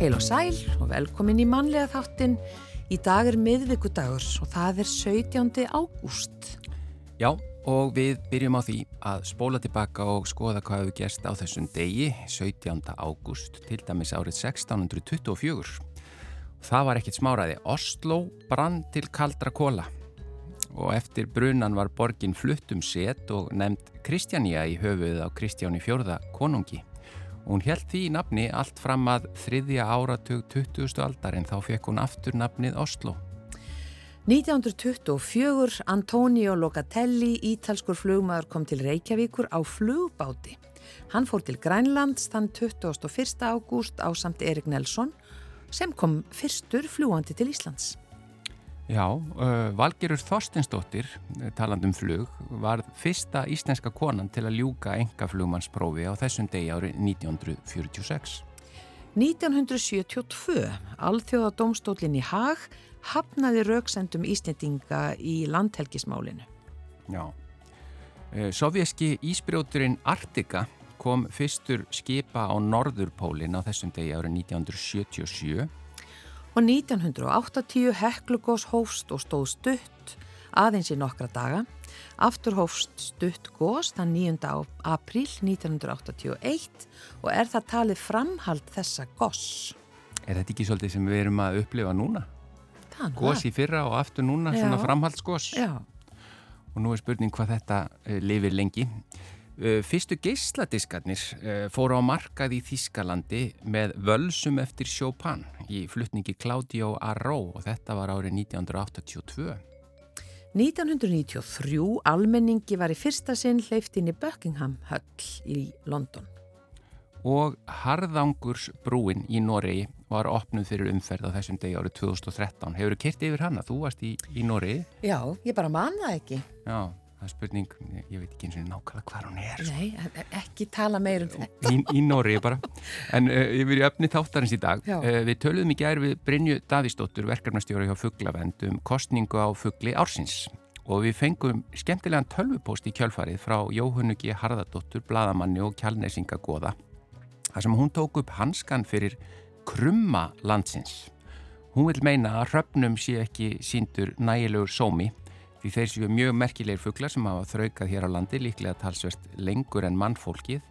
Heil og sæl og velkomin í mannlega þáttin. Í dag er miðvíkudagur og það er 17. ágúst. Já, og við byrjum á því að spóla tilbaka og skoða hvað hefur gerst á þessum degi, 17. ágúst, til dæmis árið 1624. Það var ekkit smáraði. Oslo brann til kaldra kóla og eftir brunan var borgin flutt um set og nefnd Kristjánija í höfuð á Kristjáni fjörða konungi. Og hún held því í nafni allt fram að þriðja áratug 20. aldar en þá fekk hún aftur nafnið Oslo. 1924 Antonio Locatelli, ítalskur flugmaður, kom til Reykjavíkur á flugbáti. Hann fór til Grænlands þann 21. ágúst á samt Erik Nelson sem kom fyrstur fljúandi til Íslands. Já, uh, Valgerur Þorstinsdóttir, talandum flug, var fyrsta íslenska konan til að ljúka engaflugmannsprófi á þessum degi árið 1946. 1972, alþjóða domstólinn í Haag, hafnaði rauksendum Íslandinga í landhelgismálinu. Já, uh, sovjerski ísbrjóturinn Artika kom fyrstur skipa á Norðurpólinn á þessum degi árið 1977 og 1980 Heklugós hófst og stóð stutt aðeins í nokkra daga. Aftur hófst stutt gós þann 9. apríl 1981 og er það talið framhald þessa gós. Er þetta ekki svolítið sem við erum að upplifa núna? Gós í fyrra og aftur núna, Já. svona framhaldsgós. Já, Og nú er spurning hvað þetta uh, lifir lengi. Uh, fyrstu geisladiskarnir uh, fóru á markað í Þískalandi með völsum eftir Chopin í flutningi Claudio Arró og þetta var árið 1982. 1993 almenningi var í fyrsta sinn hleyft inn í Buckingham Höll í London. Og Harðangurs brúin í Noregi var opnuð fyrir umferð á þessum degi árið 2013. Hefur þú kert yfir hana? Þú varst í, í Noregi. Já, ég bara man það ekki. Já, það er spurning, ég, ég veit ekki eins og nákvæmlega hvað hún er. sko. Nei, e- ekki tala meir um þetta. í, í Noregi bara en uh, yfir í öfni þáttarins í dag uh, við töluðum í gær við Brynju Davísdóttur verkefnastjóra hjá Fuglavend um kostningu á Fugli ársins og við fengum skemmtilegan tölvupóst í kjölfarið frá Jóhunnu G. Harðardóttur bladamanni og kjálnesinga goða þar sem hún tók upp hanskan fyrir krumma landsins hún vil meina að hröfnum sé ekki síndur nægilegur sómi því þeir séu mjög merkilegir fuglar sem hafa þraukað hér á landi líklega talsvert lengur en mannfólkið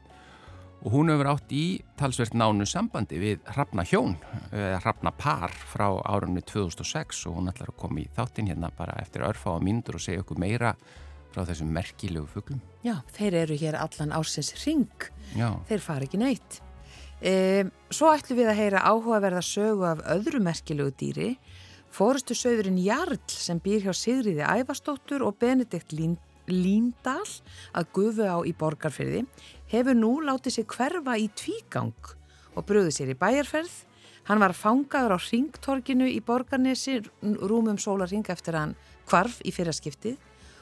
og hún hefur átt í talsvert nánu sambandi við Hrafna hjón, eða Hrafna par frá árunni 2006 og hún ætlar að koma í þáttinn hérna bara eftir örfá á mínútur og segja okkur meira frá þessum merkilegu fuglum. Já, þeir eru hér allan ársins ring. Já, Þeir fara ekki neitt. E, svo ætlum við að heyra áhugaverða sögu af öðru merkilegu dýri. Fórustu söðurinn Jarl sem býr hjá Sigriði Ævastóttur og Benedikt Lín, Líndal að gufu á í borgarferði hefur nú látið sig hverfa í tvígang og bröði sér í bæjarferð. Hann var fangaður á ringtorkinu í borgarnesi rúmum sólarring eftir hann kvarf í fyrraskiptið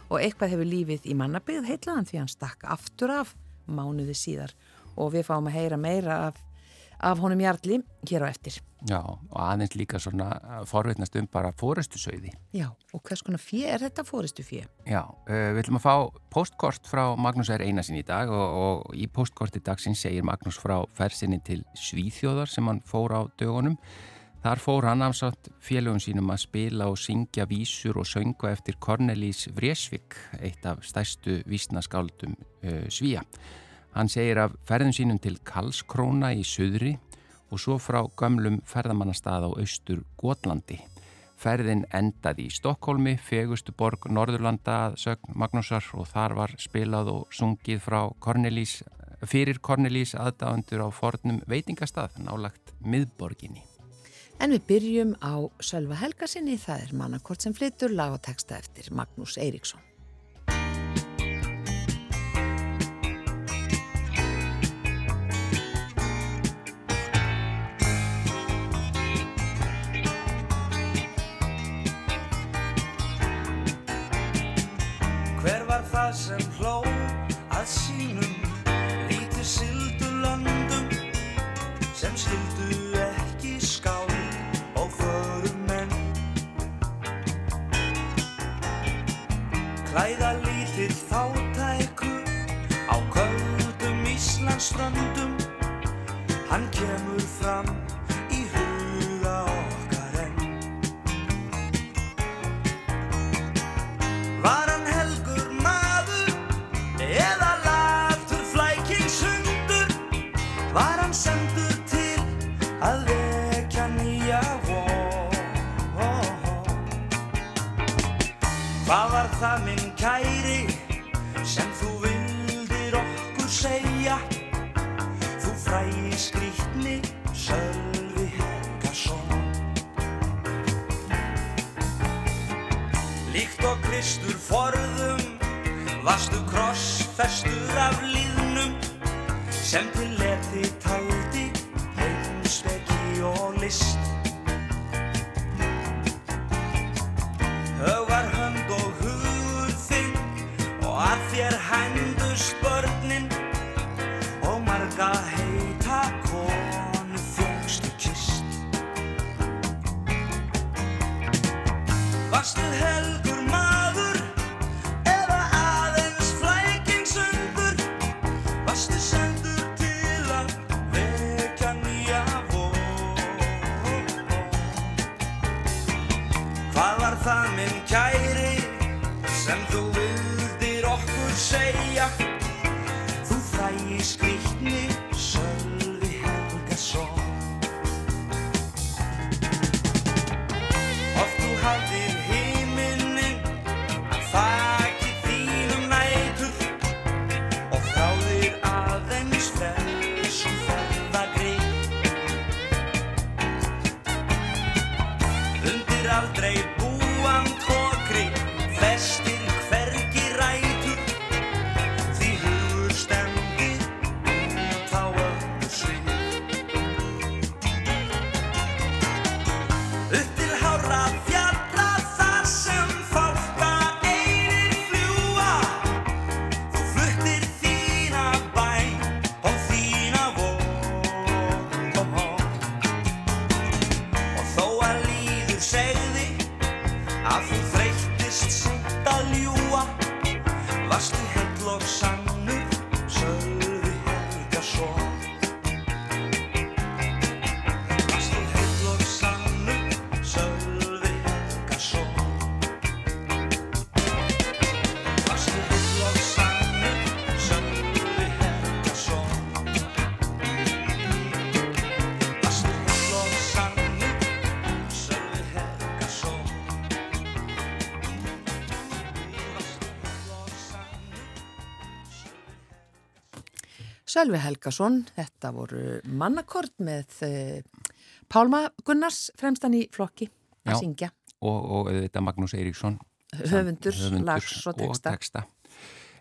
og eitthvað hefur lífið í mannabygð heitlaðan því hann stakk aftur af mánuði síðar og við fáum að heyra meira af, af honum Jarli hér á eftir. já, og aðeins líka svona uh, forveitnast um bara fórestusauði. Já, og hvers konar fjö er þetta fóristu fjö? Já, uh, við ætlum að fá postkort frá Magnús R. Einarsson í dag og, og í postkorti dagsins segir Magnús frá fersinni til Svíþjóðar sem hann fór á dögunum. Þar fór hann afsátt félögum sínum að spila og syngja vísur og söngu eftir Cornelis Vreesvik, eitt af stærstu vísnaskáldum uh, Svíja. Hann segir af ferðum sínum til Karlskróna í Suðri og svo frá gömlum ferðamannastað á austur Gotlandi. Ferðin endaði í Stokkólmi, fegustu borg Norðurlanda sögn Magnúsar og þar var spilað og sungið frá Cornelis, fyrir Cornelis aðdáðundur á fornum veitingastað nálagt miðborginni. En við byrjum á Sölva Helgasinni, það er mannakort sem flyttur lag og texta eftir Magnús Eiríksson. Klæða lítill fátæku á köldum Íslandsströndum. Hann kemur fram Sölvi Helgason, þetta voru mannakort með uh, Pálma Gunnars fremstan í flokki að Já. syngja, og, og auðvitað Magnús Eiríksson höfundur, lags og texta.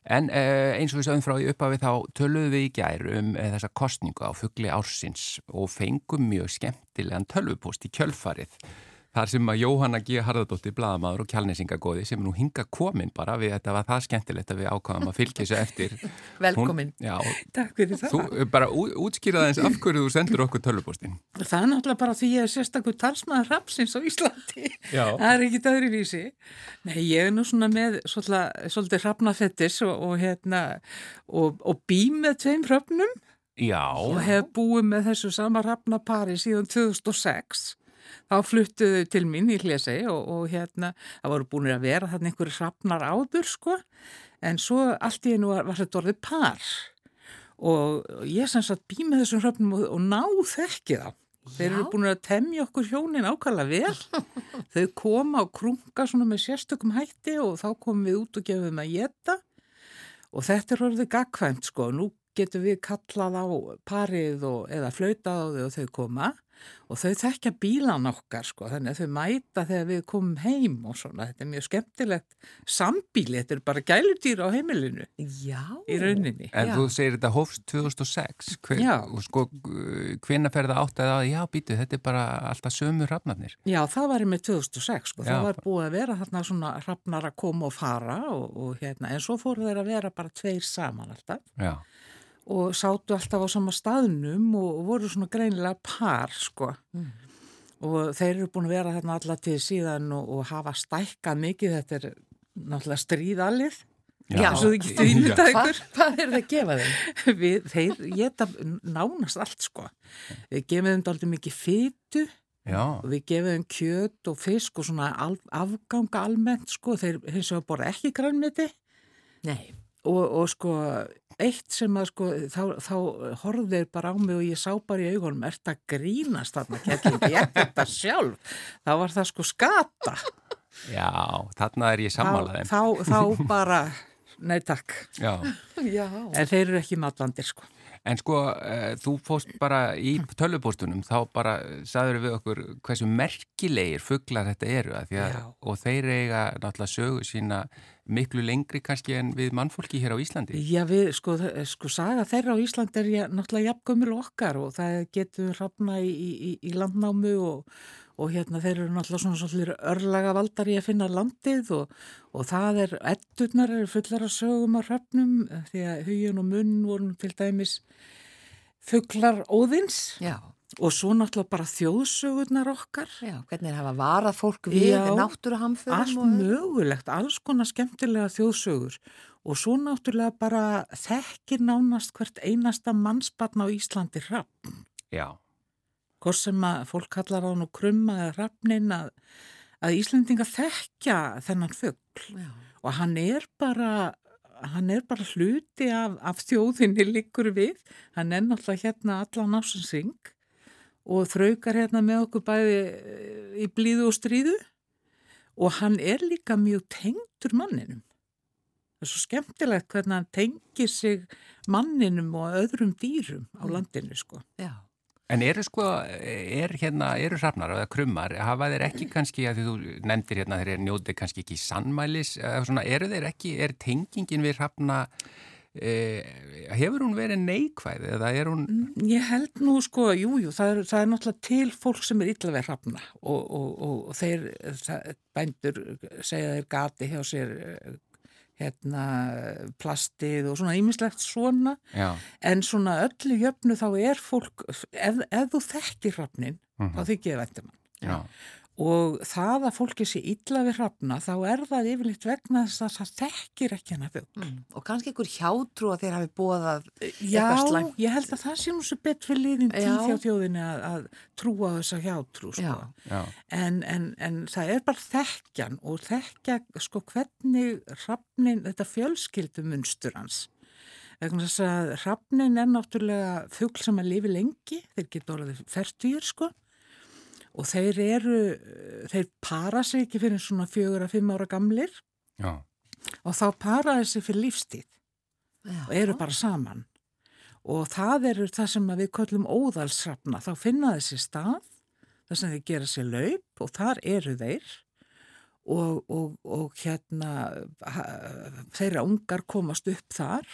En uh, eins og við sögum frá í upphafi þá töluðum við í gær um uh, þessa kostningu á fugli ársins og fengum mjög skemmtilegan tölvupost í kjölfarið. Þar sem að Jóhanna G. Harðardóttir, bladamaður og kjálnesingagóði sem er nú hinga komin bara við þetta var það skemmtilegt að við ákvaðum að fylgja þessu eftir. Velkomin. Hún, já, Takk fyrir það. þú bara ú- útskýrðu aðeins af hverju þú sendur okkur tölvupostin. Það er náttúrulega bara því ég er sérstakur talsmaður rapsins á Íslandi. Já. Það er ekkit öðruvísi. Nei, ég er nú svona með svolítið rapnafettis og, og hérna, og, og bý með tveim rapnum Já. og hef búið með þessu sama rapnapari síðan 2006. Þá fluttuðu til mín í Hlesei og, og hérna, það voru búin að vera þarna einhverju rapnar áður, sko, en svo allt í einu var, var þetta orðið par og ég sem sagt bý með þessum hröfnum og, og ná þekki þá. Þeir eru búin að temja okkur hjónin ákvæmlega vel. Þau koma og krunga svona með sérstökum hætti og þá komum við út og gefum að geta. Og þetta er orðið gagkvæmt sko. Nú getum við kallað á parið og, eða flautað á þau og þau koma og þau þekkja bílan okkar sko. Þannig að þau mæta þegar við komum heim og svona. Þetta er mjög skemmtilegt sambíli. Þetta er bara gæludýr á heimilinu Já. í rauninni. En Já. þú segir þetta hófst 2006, Hver, og sko, hvenna ferða átt að já, býtu, þetta er bara alltaf sömu rafnarnir. Já, það var með 2006 sko, Já. það var búið að vera þarna svona hrafnar að koma og fara og, og hérna, en svo fóru þeir að vera bara tveir saman alltaf Já, og sátu alltaf á sama staðnum og voru svona greinilega par sko. Og þeir eru búin að vera þarna alltaf til síðan og, og hafa stækkað mikið, þetta er náttúrulega stríðalið, Já. ímyndað Hva, hvað er það að gefa þeim? Við, þeir geta nánast allt sko, við gefum þeim dálítið mikið fytu já, og við gefum þeim kjöt og fisk og svona afganga almennt sko, þeir hins vegar borða ekki grænmeti. Nei. Og, og sko eitt sem að sko þá, þá horfðu þeir bara á mig og ég sá bara í augunum ert að grínast þarna, kettlum, ég þetta sjálf þá var það sko skata Já, þarna er ég sammálaðið. Þá, þá, þá bara, nei takk. Já. Já. En þeir eru ekki matvandir sko. En sko, uh, þú fóst bara í tölvupóstunum, þá bara saður við okkur hversu merkilegir fugglar þetta eru að að, Já. og þeir eiga náttúrulega sögu sína miklu lengri kannski en við mannfólki hér á Íslandi. Já, við, sko, þ- sko, saga þeirra á Íslandi er ja- náttúrulega jafngömmul okkar og það getur hrafna í, í, í landnámu og, og hérna þeir eru náttúrulega svona svolítið örlaga valdar í að finna landið og, og það er, etturnar eru fullar af sögum á hrafnum því að hugin og munn voru til dæmis fuglar óðins Já. Og svo náttúrulega bara þjóðsögurnar okkar. Já, hvernig er hafa varað fólk við Já, náttúruhamförum Allt og... mögulegt, alls konar skemmtilega þjóðsögur og svo náttúrulega bara þekkir nánast hvert einasta mannsbarn á Íslandi hrappn. Já, Hvort sem að fólk kallar á nú krumma eða hrappnin að, að Íslandinga þekkja þennan fugl Já. og hann er bara, hann er bara hluti af, af þjóðinni líkur við. Hann er náttúrulega hérna allan ásins ring og þraukar hérna með okkur bæði eh, í blíðu og stríðu og hann er líka mjög tengdur manninum. Það er svo skemmtilegt hvernig hann tengir sig manninum og öðrum dýrum á landinu sko. Já. En eru sko, er hérna, eru hrafnar eða krummar, hafa þeir ekki kannski, að því þú nefndir hérna, þeir njótið kannski ekki sannmælis, eða svona, eru þeir ekki, er tengingin við hrafna, hefur hún verið neikvæð eða er hún, Ég held nú sko, jú, jú, það það er náttúrulega til fólk sem er illa við hrafna og, og, og, og þeir, það, bændur segja þeir gati hjá sér hérna plastið og svona ímislegt svona. Já, en svona öllu jöfnu þá er fólk, ef, ef þú þekkir hrafnin, þá þykir ég væntum hann. já, Og það að fólki sé illa við hrafna, þá er það yfirleitt vegna þess að það þekkir ekki hana fugg. Mm. Og kannski einhver hjátrú að þeir hafi bóðað Já, eitthvað slæmt. ég held að það sé nú svo bett fyrir liðin tíð Já. hjá þjóðinni að, að trúa á þessa hjátrú, sko. Já. já, En, en, en það er bara þekkjan og þekkja, sko, hvernig hrafnin, þetta fjölskyldumunstur hans. Vegna þess að hrafnin er náttúrulega fugl sem að lifi lengi, þeir geta orðið fertýr, sko. Og þeir eru, þeir para sig ekki fyrir svona fjögur að fimm ára gamlir já, og þá para þeir sig fyrir lífstíð Já. og eru bara saman. Og það eru það sem að við köllum óðalsrafna. Þá finna þessi stað, þar sem þeir gera sér laup og þar eru þeir og, og, og hérna þeirra ungar komast upp þar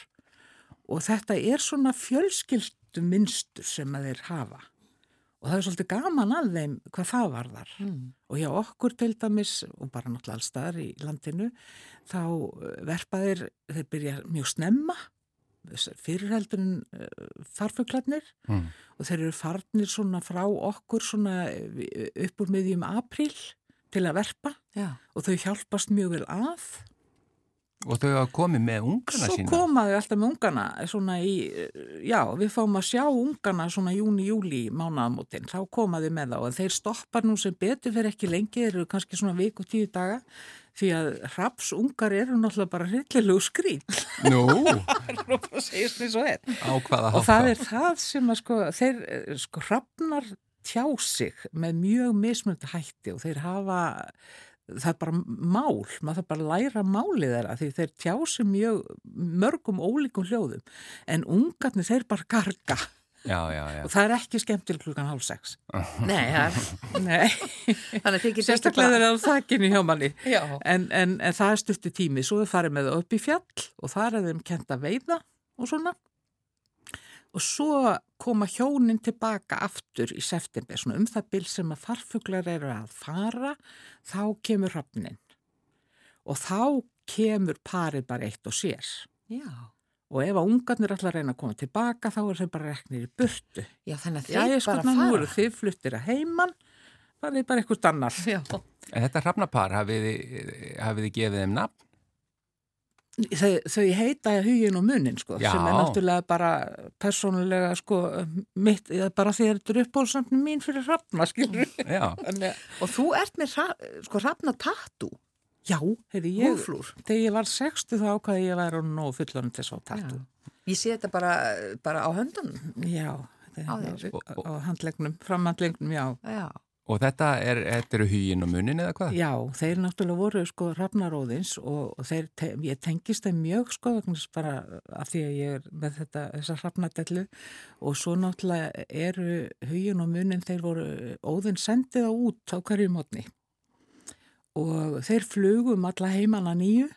og þetta er svona fjölskyldum minnstur sem að þeir hafa. Og það er svolítið gaman að þeim hvað það varðar. Mm. Og hjá okkur til dæmis, og bara náttúrulega allstaðar í landinu, þá eh, verpa þeir, þeir byrja mjög snemma, fyrirheldur en uh, farfuglarnir mm, og þeir eru farnir svona frá okkur svona eh, upp úr miðjum apríl til að verpa Já. og þau hjálpast mjög vel að. Og þau hafa komið með ungana Svo sína. komaðu alltaf með ungana svona í, eh, já, við fáum að sjá ungana svona júni, júli mánaðamótin, þá komaðu með þá og þeir stoppar nú sem betur fyrir ekki lengi, þeir eru kannski svona viku tíu daga því að rapsungar eru náttúrulega bara hryllilegu skrýt Nú, og svo og það er það sem að sko, þeir eh, sko hrafnar tjá sig með mjög mismunandi hætti og þeir hafa það er bara mál, maður þarf bara að læra málið þeirra því þeir tjá sig mjög mörgum ólíkum hljóðum en ungarnir þeir bara garga. Já, já, já. og það er ekki skemmtil klukkan hálf sex. Nei, það, Nei, sérstaklega þeir eru á þakkinu hjá manni. Já. en, en, en það er stutti tími. Svo er farið með það upp í fjall og þar er þeim kent að veiða og svona og svo koma hjónin tilbaka aftur í september svona um það bil sem að farfuglar eru að fara þá kemur hrafnin og þá kemur parið bara eitt og sér Já. og ef að ungarnir ætla að reyna að koma tilbaka þá er þeim bara reknir í burtu Já, þannig að ég sko, bara nú fara. eru þið fluttir að heiman farið bara eitthvað annar Já. En þetta þið, hafið þið gefið þeim nafn? Þau, þau heita hugin og munin sko, sem er náttúrulega bara persónulega sko, mitt, eða bara því að þetta er uppbólsnafni mín fyrir Já, Þannig, Og þú ert með sko hrafna tattu, Já, heyrði ég, húflúr. þegar ég var 60 þá ákvaði ég að vera nóg fullorinn til svo tattu. Ég sé þetta bara, bara á höndunum. Já, Á á, á, á handlegnum, framhandlegnum, já. Já. Og þetta, er, þetta eru hugin og munin eða hvað? Já, þeir náttúrulega voru sko rafnaróðins og, og þeir, te, ég tengist þeim mjög sko bara af því að ég er með þetta, þessa rafnadellu og svo náttúrulega eru hugin og munin þeir voru óðinn sendið á út á hverju mótni og þeir flugum alla heimanna nýju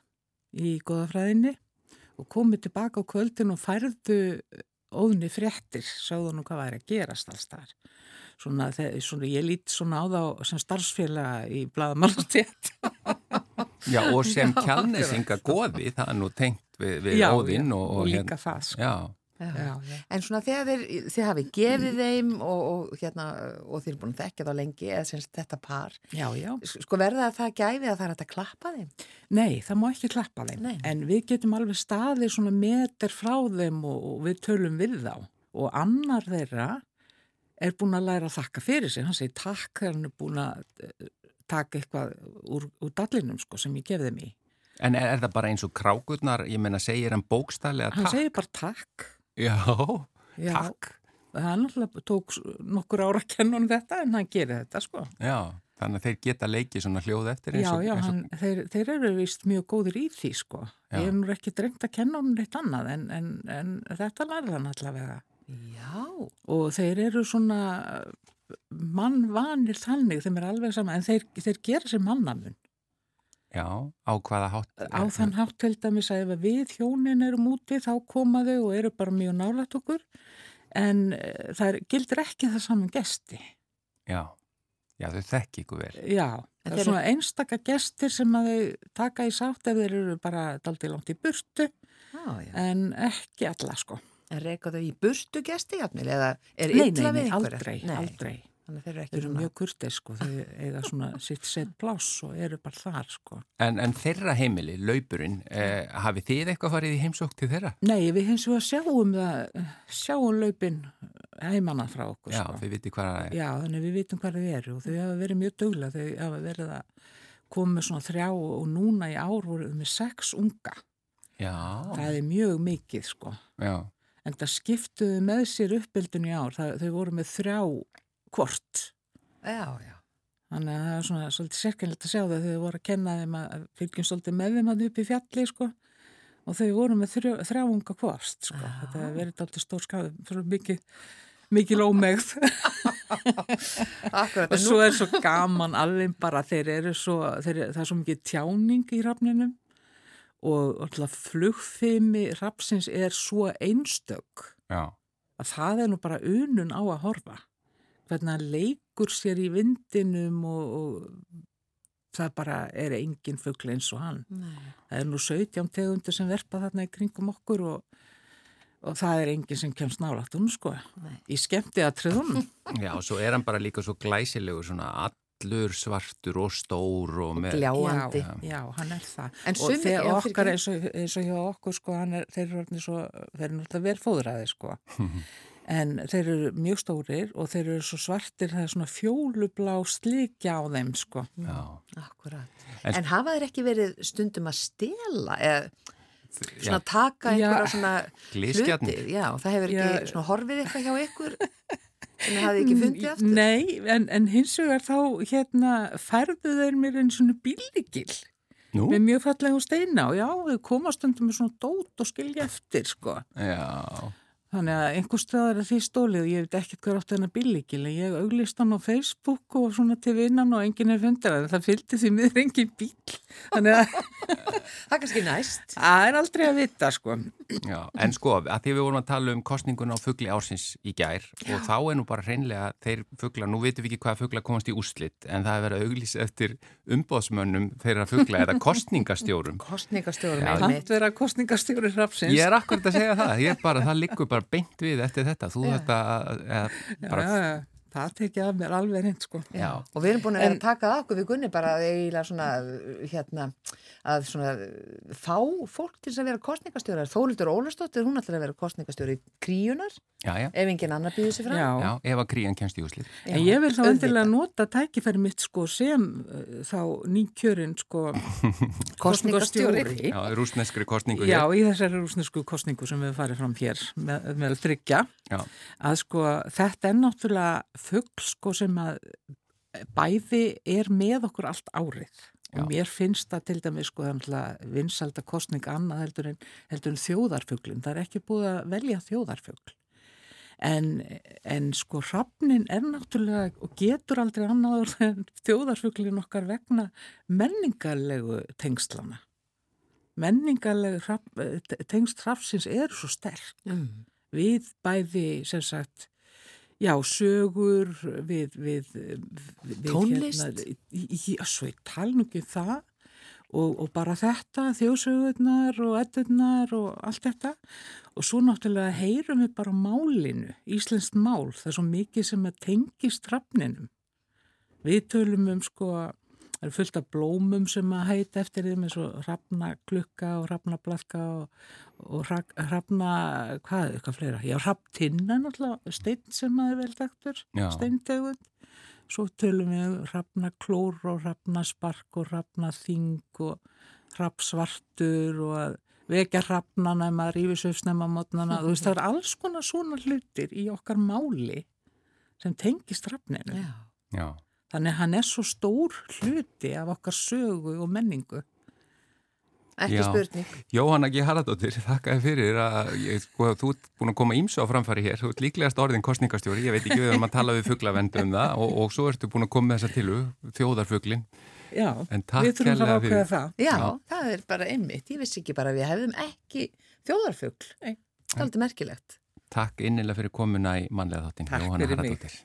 í goðafræðinni og komið tilbaka á kvöldin og færðu óðni fréttir, sáðu nú hvað væri að gerast alls þar svona, svona ég lít svona á þá sem starfsfélaga í bladamallatét Já og sem kjálnesinga goði það er nú tengt við, við já, óðinn og, og, líka það sko. já. Já. Já, en svona þegar þeir, þið hafið gefið þeim og, og, hérna, og þeir eru búin að þekka þá lengi eða semst þetta par já, sko verða það gæfið að það er að klappa þeim? Nei, það má ekki klappa þeim Nei. en við getum alveg staðið svona meter frá þeim og, og við tölum við þá og annar þeirra er búin að læra að þakka fyrir sig, hann segir takk þegar hann er búin að eh, taka eitthvað úr, úr dallinum sko, sem ég gefði mig. En er, er það bara eins og krákurnar, ég menna, segir hann bókstælega takk? Hann segir bara takk. Já, Já takk. Það tók nokkur ára hann þetta en hann gerir þetta sko. Já, þannig að þeir geta leikið svona hljóð eftir eins og... Já, já, hann, og... þeir, þeir eru vist mjög góður í því sko. Já. Ég er nú ekki drengt að kenna hann eitt annað en, en, en þetta lærða hann allavega. Já. Og þeir eru svona mannvanir þannig, þeim er alveg sama, en þeir, þeir gera sér mannamun. Já, á hvaða hátt? Á þann hátt til dæmis að ef við hjónin erum úti þá koma þau og eru bara mjög nálat okkur, en eh, það gildir ekki það saman gesti. Já, já þau þekk ykkur vel. Já, það er svona einstakka gestir sem að þau taka í sátt ef þeir eru bara daldi langt í burtu, ah, en ekki alla sko. En reyka þau í burstu gesti jafnvel eða er illa við einhverja? Aldrei, nei, aldrei. Þannig að þeir eru ekki þeir eru svona... mjög kurtið sko, þau eiga svona sitt set pláss og eru bara þar sko. En, en þeirra heimili, laupurinn, eh, hafið þið eitthvað farið í heimsók til þeirra? Nei, við hins vegar sjáum það, sjáum laupin heimanna frá okkur Já, sko. þið vitið hvað það er. Já, þannig við vitum hvað það eru og þau hafa verið mjög dögla, þau hafa verið að koma með svona þrjá og núna í ár voruð með sex unga. Já. Það er mjög mikið sko. Já en það skiptuðu með sér uppbyldun í ár, það, þau voru með þrjá kvort. Já, já. Þannig að það er svona svolítið sérkennilegt að sjá það þau voru að kenna þeim að fylgjum svolítið með þeim að upp í fjalli sko og þau voru með þrjá, þrjá unga kvort sko. Ah. Þetta verið alltaf stór skafið fyrir mikið, mikið lómegð. Og svo er svo gaman alveg bara þeir eru svo, þeir, það er svo mikið tjáning í rafninum og alltaf flugfimi rapsins er svo einstök Já. að það er nú bara unun á að horfa hvernig hann leikur sér í vindinum og, og það bara er engin fuggl eins og hann Nei. það er nú 17 tegundur sem verpa þarna í kringum okkur og, og það er engin sem kemst nálat hún sko, Nei. í skemmti að tröðunum Já, og svo er hann bara líka svo glæsilegur svona allur svartur og stór og með... Gljáandi. Já, já, hann er það. En og þegar já, okkar eins og, eins og hjá okkur sko, hann er, þeir eru orðnir svo, þeir eru náttúrulega vel fóðræði sko. en þeir eru mjög stórir og þeir eru svo svartir, það er svona fjólublá slikja á þeim sko. Já. Akkurat. En- En, hafa þeir ekki verið stundum að stela eða svona Já, taka einhverja svona hluti? Já, það hefur ekki Já. svona horfið eitthvað hjá ykkur en það hefði ekki fundið aftur? Nei, en, en hins vegar þá hérna færðu þeir mér einn svona bílíkil Nú? með mjög fallega steina og já, þau koma stundum með svona dót og skilja eftir sko. Já. Þannig að einhver stöðar er því stólið og ég veit ekkert hver átt þennan bílíkil en ég auglist hann á Facebook og svona til vinnan og enginn er fundir en það fylgdi því miður engin bíl þannig að Það er kannski næst. það er aldrei að vita sko. Já, en sko, að því við vorum að tala um kostningun á fuggli ársins í gær og þá er nú bara hreinlega þeir fuggla, nú veitum við ekki hvaða fuggla komast í úrslitt en það er verið að auglýsa eftir umbóðsmönnum þeirra fuggla eða kostningastjórum. Kostningastjórum Beint við eftir þetta, þú þetta, bara, það tekið af mér alveg reynd sko. Já, Og við erum búin að vera En- að taka það okkur. Við Gunni bara að eiginlega svona, hérna, að svona fá fólk til að vera kostningastjórar. Þólildur Ólastóttir, hún ætlar að vera kostningastjóri kríunar, já, já, ef engin annar býður sér fram. Já, já, ef að krían kemst í úrslitt. En ég vil þá endilega nota tækifæri mitt sko sem uh, þá nýkjörin sko Kosningastjóri. Já, rúsneskri kostningu Já, hér. í þessari rúsnesku kostningu sem við farið fram hér með, með er fuggl sko sem að bæði er með okkur allt árið og Já. mér finnst það til dæmis sko vinsalda kostning annað heldur en, heldur en þjóðarfuglin. Það er ekki búið að velja þjóðarfugl. En, en sko hrafnin er náttúrulega og getur aldrei annaður en þjóðarfuglin okkar vegna menningarlegu tengslana. Menningarlegu eh, tengsl hrafsins eru svo sterk Mm. við bæði sem sagt já, sögur við, við, við Tónlist? hérna, í, svo ég tala nú ekki um það og, og bara þetta þjóðsögurnar og eddurnar og allt þetta. Og svo náttúrulega heyrum við bara málinu, íslenskt mál. Það er svo mikið sem að tengist hrafninum. Við tölum um sko það er fullt af blómum sem að heita eftir þeim eins og hrafnaklukka og hrafnablaðka og, og hrafna, hvað, eitthvað fleira já, hrafntinna náttúrulega steinn sem að er vel þekktur, Já. steintegund svo tölum við um hrafnaklór og hrafnaspark og hrafnaþing og hrafnsvartur og að vekja hrafnana ef maður rífis upp snemma mótnana, þú veist það er alls konar svona hlutir í okkar máli sem tengist hrafninu Já. Já, Þannig að hann er svo stór hluti af okkar sögu og menningu. Ekki Já. spurning. Jóhanna G. Haraldóttir, þakka þér fyrir að ég, sko, þú ert búin að koma ímsu á framfæri hér, þú ert líklegast orðin kostningastjóri, ég veit ekki við erum að tala við fugglavendu um það og, og svo ertu búin að koma með þessa tilu, þjóðarfugglin, Já, En takk við þurfum að ákveða það. Já, Já. það er bara einmitt. Ég vissi ekki bara að við hefðum ekki þjóðarfugl. Nei. Það er aldrei merkilegt. takk innilega fyrir komuna í mannlega þáttin, Takk Jóhanna. Haraldóttir.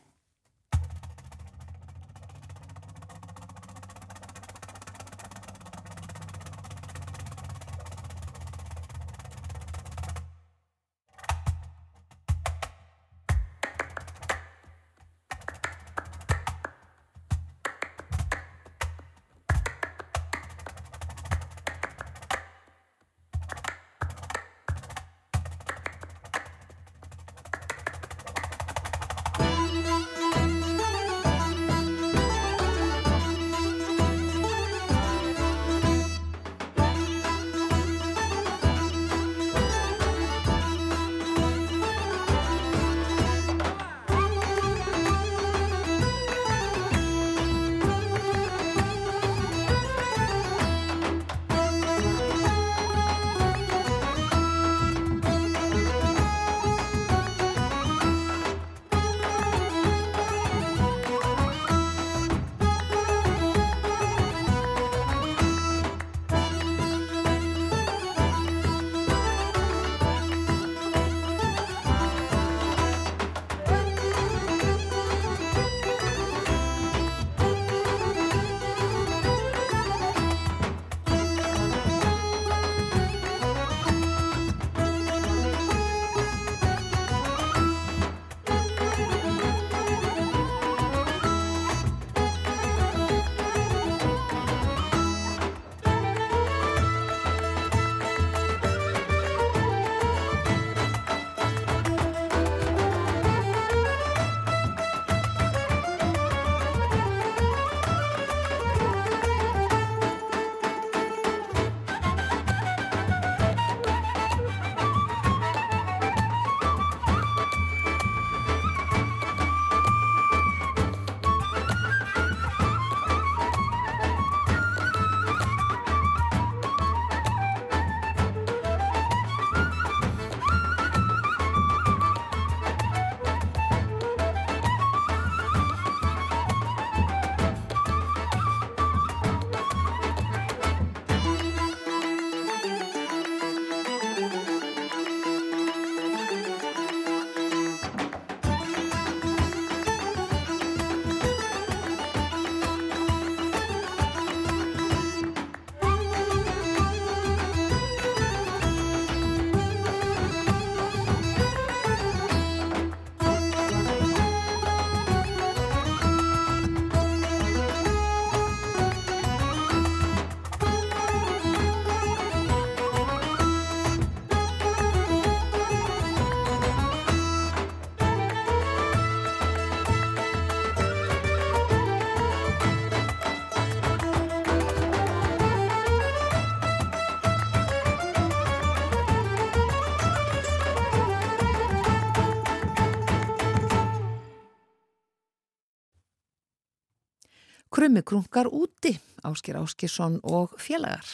Krummi krunkar úti, Áskir Áskisson og félagar.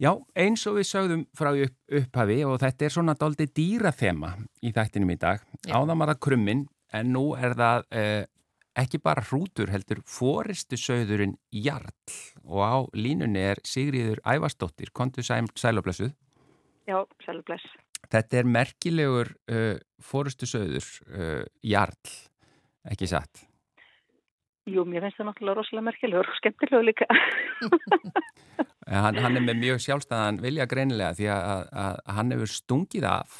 Já, eins og við sögðum frá upp, upphafi og þetta er svona doldi dýrathema í þættinum í dag. Áðan var það krummin en nú er það eh, ekki bara hrútur heldur fóristu sögðurinn Jarl og á línunni er Sigriður Ævarsdóttir, kontu sæloblessuð. Já, sælobless. Þetta er merkilegur uh, fóristu sögður uh, Jarl, ekki satt? Jú, mér finnst það náttúrulega rosalega merkilegur og skemmtilegur líka. hann, hann er með mjög sjálfstæðan vilja greinilega því að, að, að hann hefur stungið af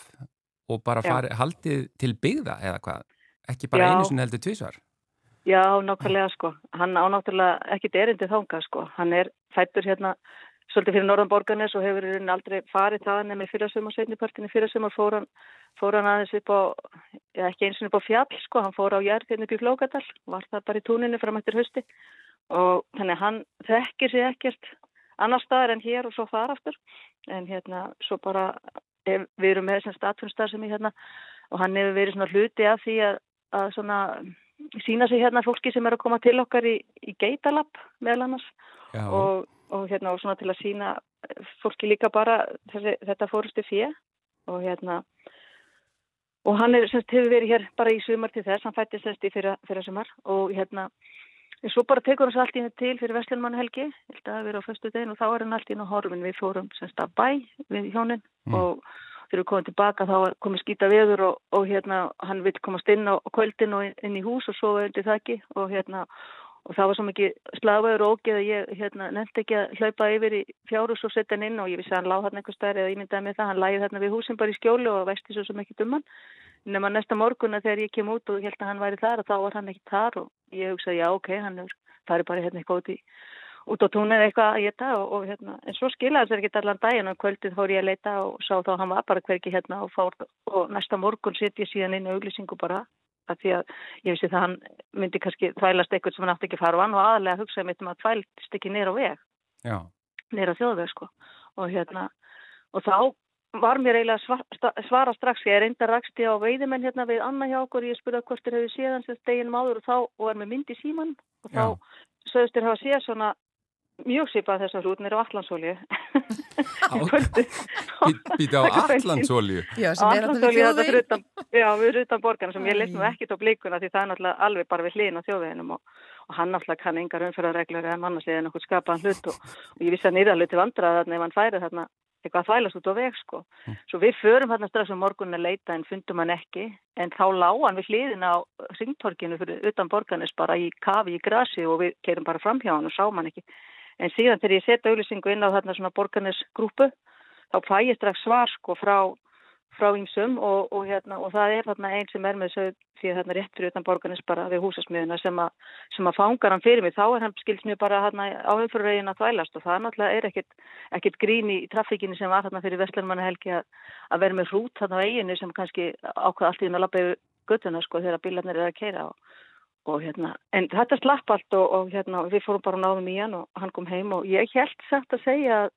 og bara farið, haldið til byggða eða hvað, ekki bara Já. einu sem heldur tvísvar. Já, nákvæmlega sko. Hann ánáttúrulega ekkit erindi þánga sko. Hann er fættur hérna svolítið fyrir Norðan Borgarnes og hefur aldrei farið það nefnir fyrirsum og setnipartinni fyrirsum og fór hann, fór hann aðeins upp á, já ekki eins og upp á fjall sko, hann fór á jærð hérna upp í Flókadal, var það bara í túninu fram eftir hösti og þannig hann þekkir sig ekkert annar staðar en hér og svo þar aftur. En hérna svo bara ef, við erum með þessum statfunstar sem ég hérna og hann hefur verið svona hluti af því að, að svona sína sig hérna fólki sem er að koma til okkar í, í geitalab meðal annars. Og og hérna og svona til að sína fólki líka bara þessi, þetta fórustu fjö og hérna og hann er, semst, hefur verið hér bara í sumar til þess, hann fættist semst í fyrra, fyrra sumar og hérna en svo bara tekur hans allt í henni til fyrir Vestlunmann helgi, held að vera á föstu degin og þá er hann allt í henni á horfin, við fórum semst að bæ við hjónin. Mm. og þegar við komum tilbaka þá komum skýta veður og, og hérna hann vil komast inn á kvöldin og inn í hús og svo undir þakki og hérna og það var svo mikið slagveður og ógeð að ég hérna, nefndi ekki að hlaupa yfir í fjárhús og setja hann inn og ég vissi að hann láð hann eitthvað stærri eða ég myndaði með það, hann læði þarna við húsin bara í skjólu og veisti svo sem ekki dumman nema næsta morgunna þegar ég kem út og held að hann væri þar og þá var hann ekki þar og ég hugsaði já ok, hann fari bara hérna eitthvað út út á túnið eitthvað að geta og, og hérna, en svo skilaði þess að ekki allan daginn og kvöldið fór ég að leita og sá þá hann var bara hverki hérna og, fór, og næsta morgun sett ég síðan inn í auglýsingu bara að því að ég vissi það hann myndi kannski þvælast eitthvað sem hann átti ekki að fara og hann var aðalega að hugsa um að þvælst ekki nýra á veg. Nýra á þjóðveg sko. Og hérna og þá var mér eiginlega svara, svara strax ég er enda raksti á veiðimenn hérna við Anna hjá okkur, ég spurði hvort þér hefur séð hans deginum áður og þá og er með mynd í síman og þá sögust þér hafa séð svona mjög sýpað þessar hrútnir á allansólju Býta á allansólju Já, sem er alltaf við þjóðvegin Já, við erum utan borgarna sem ég leist nú ekkit á blíkuna því það er náttúrulega alveg bara við hlýðin á þjóðveginum og, og hann náttúrulega kann engar umfyrðarreglur eða mannarsliðin okkur skapaðan hlut og, og ég vissi að nýra hluti vandraða þarna ef hann færi þarna eitthvað að þvælast út á veg sko. Mm. Svo við förum þarna strax um morgunin að leita en fundum hann ekki en þá lág hann við hliðina á ringtorkinu fyrir utan borgarnis bara í kafi í grasi og við keirum bara fram hjá hann og sáum hann ekki En síðan þegar ég setja auðlýsingu inn á þarna svona borgarnesgrúpu þá fæ ég strax svar sko frá, frá ímsum og, og, hérna, og það er þarna einn sem er með því að þarna rétt fyrir utan borgarnes bara við húsasmiðuna sem, sem að fangar hann fyrir mig. Þá er hann skilst mér bara hérna á umfyrirvegin að þvælast og það náttúrulega er ekkit, ekkit grín í trafíkinni sem var þarna fyrir Vestlarmanna helgi að, vera með hrút þarna á eiginu sem kannski ákvað allt í því að lappa yfir göttuna sko þegar bílarnir er að keira og og hérna, en þetta slapp allt og, og hérna, við fórum bara og náðum í hann og hann kom heim og ég held sagt að segja að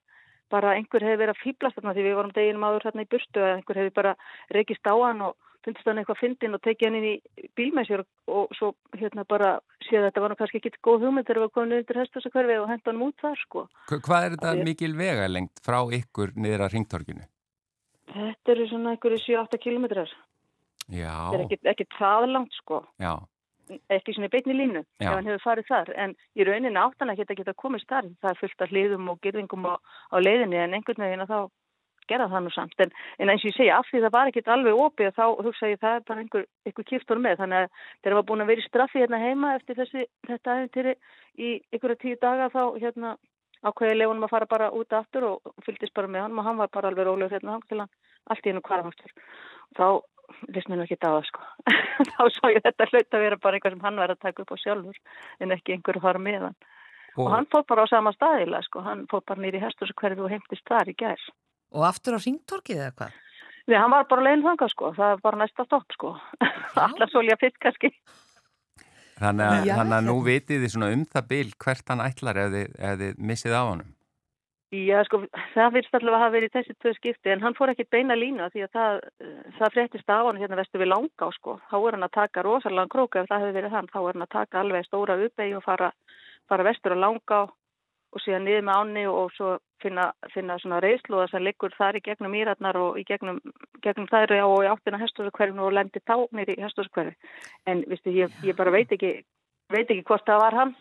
bara einhver hefði verið að fýblast þarna því við vorum deginum áður hérna í burtu að einhver hefði bara rekist á hann og fundist hann eitthvað fyndin og tekið hann inn í bílmæsjur og, og svo hérna bara séð að þetta var nú kannski ekki góð hugmynd þegar við varum komin undir hestasakverfi og henda hann út þar sko. Hvað er þetta Því... mikil vegalengt frá ykkur niður að ringtorkinu? Þetta eru svona einhverju 7-8 kilometrar. Já. Þetta er ekki, ekki það langt sko. Já ekki svona í beitni línu Já. ef hann hefur farið þar. En í rauninni áttan að geta geta komist þar það er fullt af hliðum og gerðingum á, á leiðinni en einhvern veginn að þá gera það nú samt. En, en eins og ég segja af því það var ekkit alveg opið þá hugsa ég það er bara einhver, einhver kýftur með. Þannig að þegar var búin að vera í straffi hérna heima eftir þessi, þetta aðeintýri í einhverja tíu daga þá hérna ákveði leifunum að fara bara út aftur og fylgist bara með hann og hann var bara alveg rólegur hérna allt í hennu kvarafastur þá list mér nú ekki það sko. Þá svo ég þetta hlut að vera bara eitthvað sem hann verið að taka upp á sjálfur en ekki einhverju fara með hann og, og hann fór bara á sama staðila sko. Hann fór bara nýri hestur sem hverju þú heimtist þar í gær. Og aftur á ringtorkið eða hvað? Nei, hann var bara leginn þanga sko. Það var bara næsta stopp sko. Allar solja fitt kannski. Þannig að, þannig að nú vitið þið svona um það bil hvert hann ætlar ef þið, ef þið missið á hann Já, sko, það virðist allavega hafa verið þessi tvö skipti en hann fór ekki beina lína því að það, það fréttist af hann hérna vestu við langa sko. Þá er hann að taka rosalega króka ef það hefur verið hann. Þá er hann að taka alveg stóra uppegi og fara, bara vestur á langa og síðan niður með áni og svo finna, finna svona reyðslóða sem liggur þar í gegnum mýratnar og í gegnum, gegnum þær og í áttina hestusakverfinu og lendi þá nýri í hestusakverfi. En viðstu, ég, ég bara veit ekki, veit ekki hvort það var hann.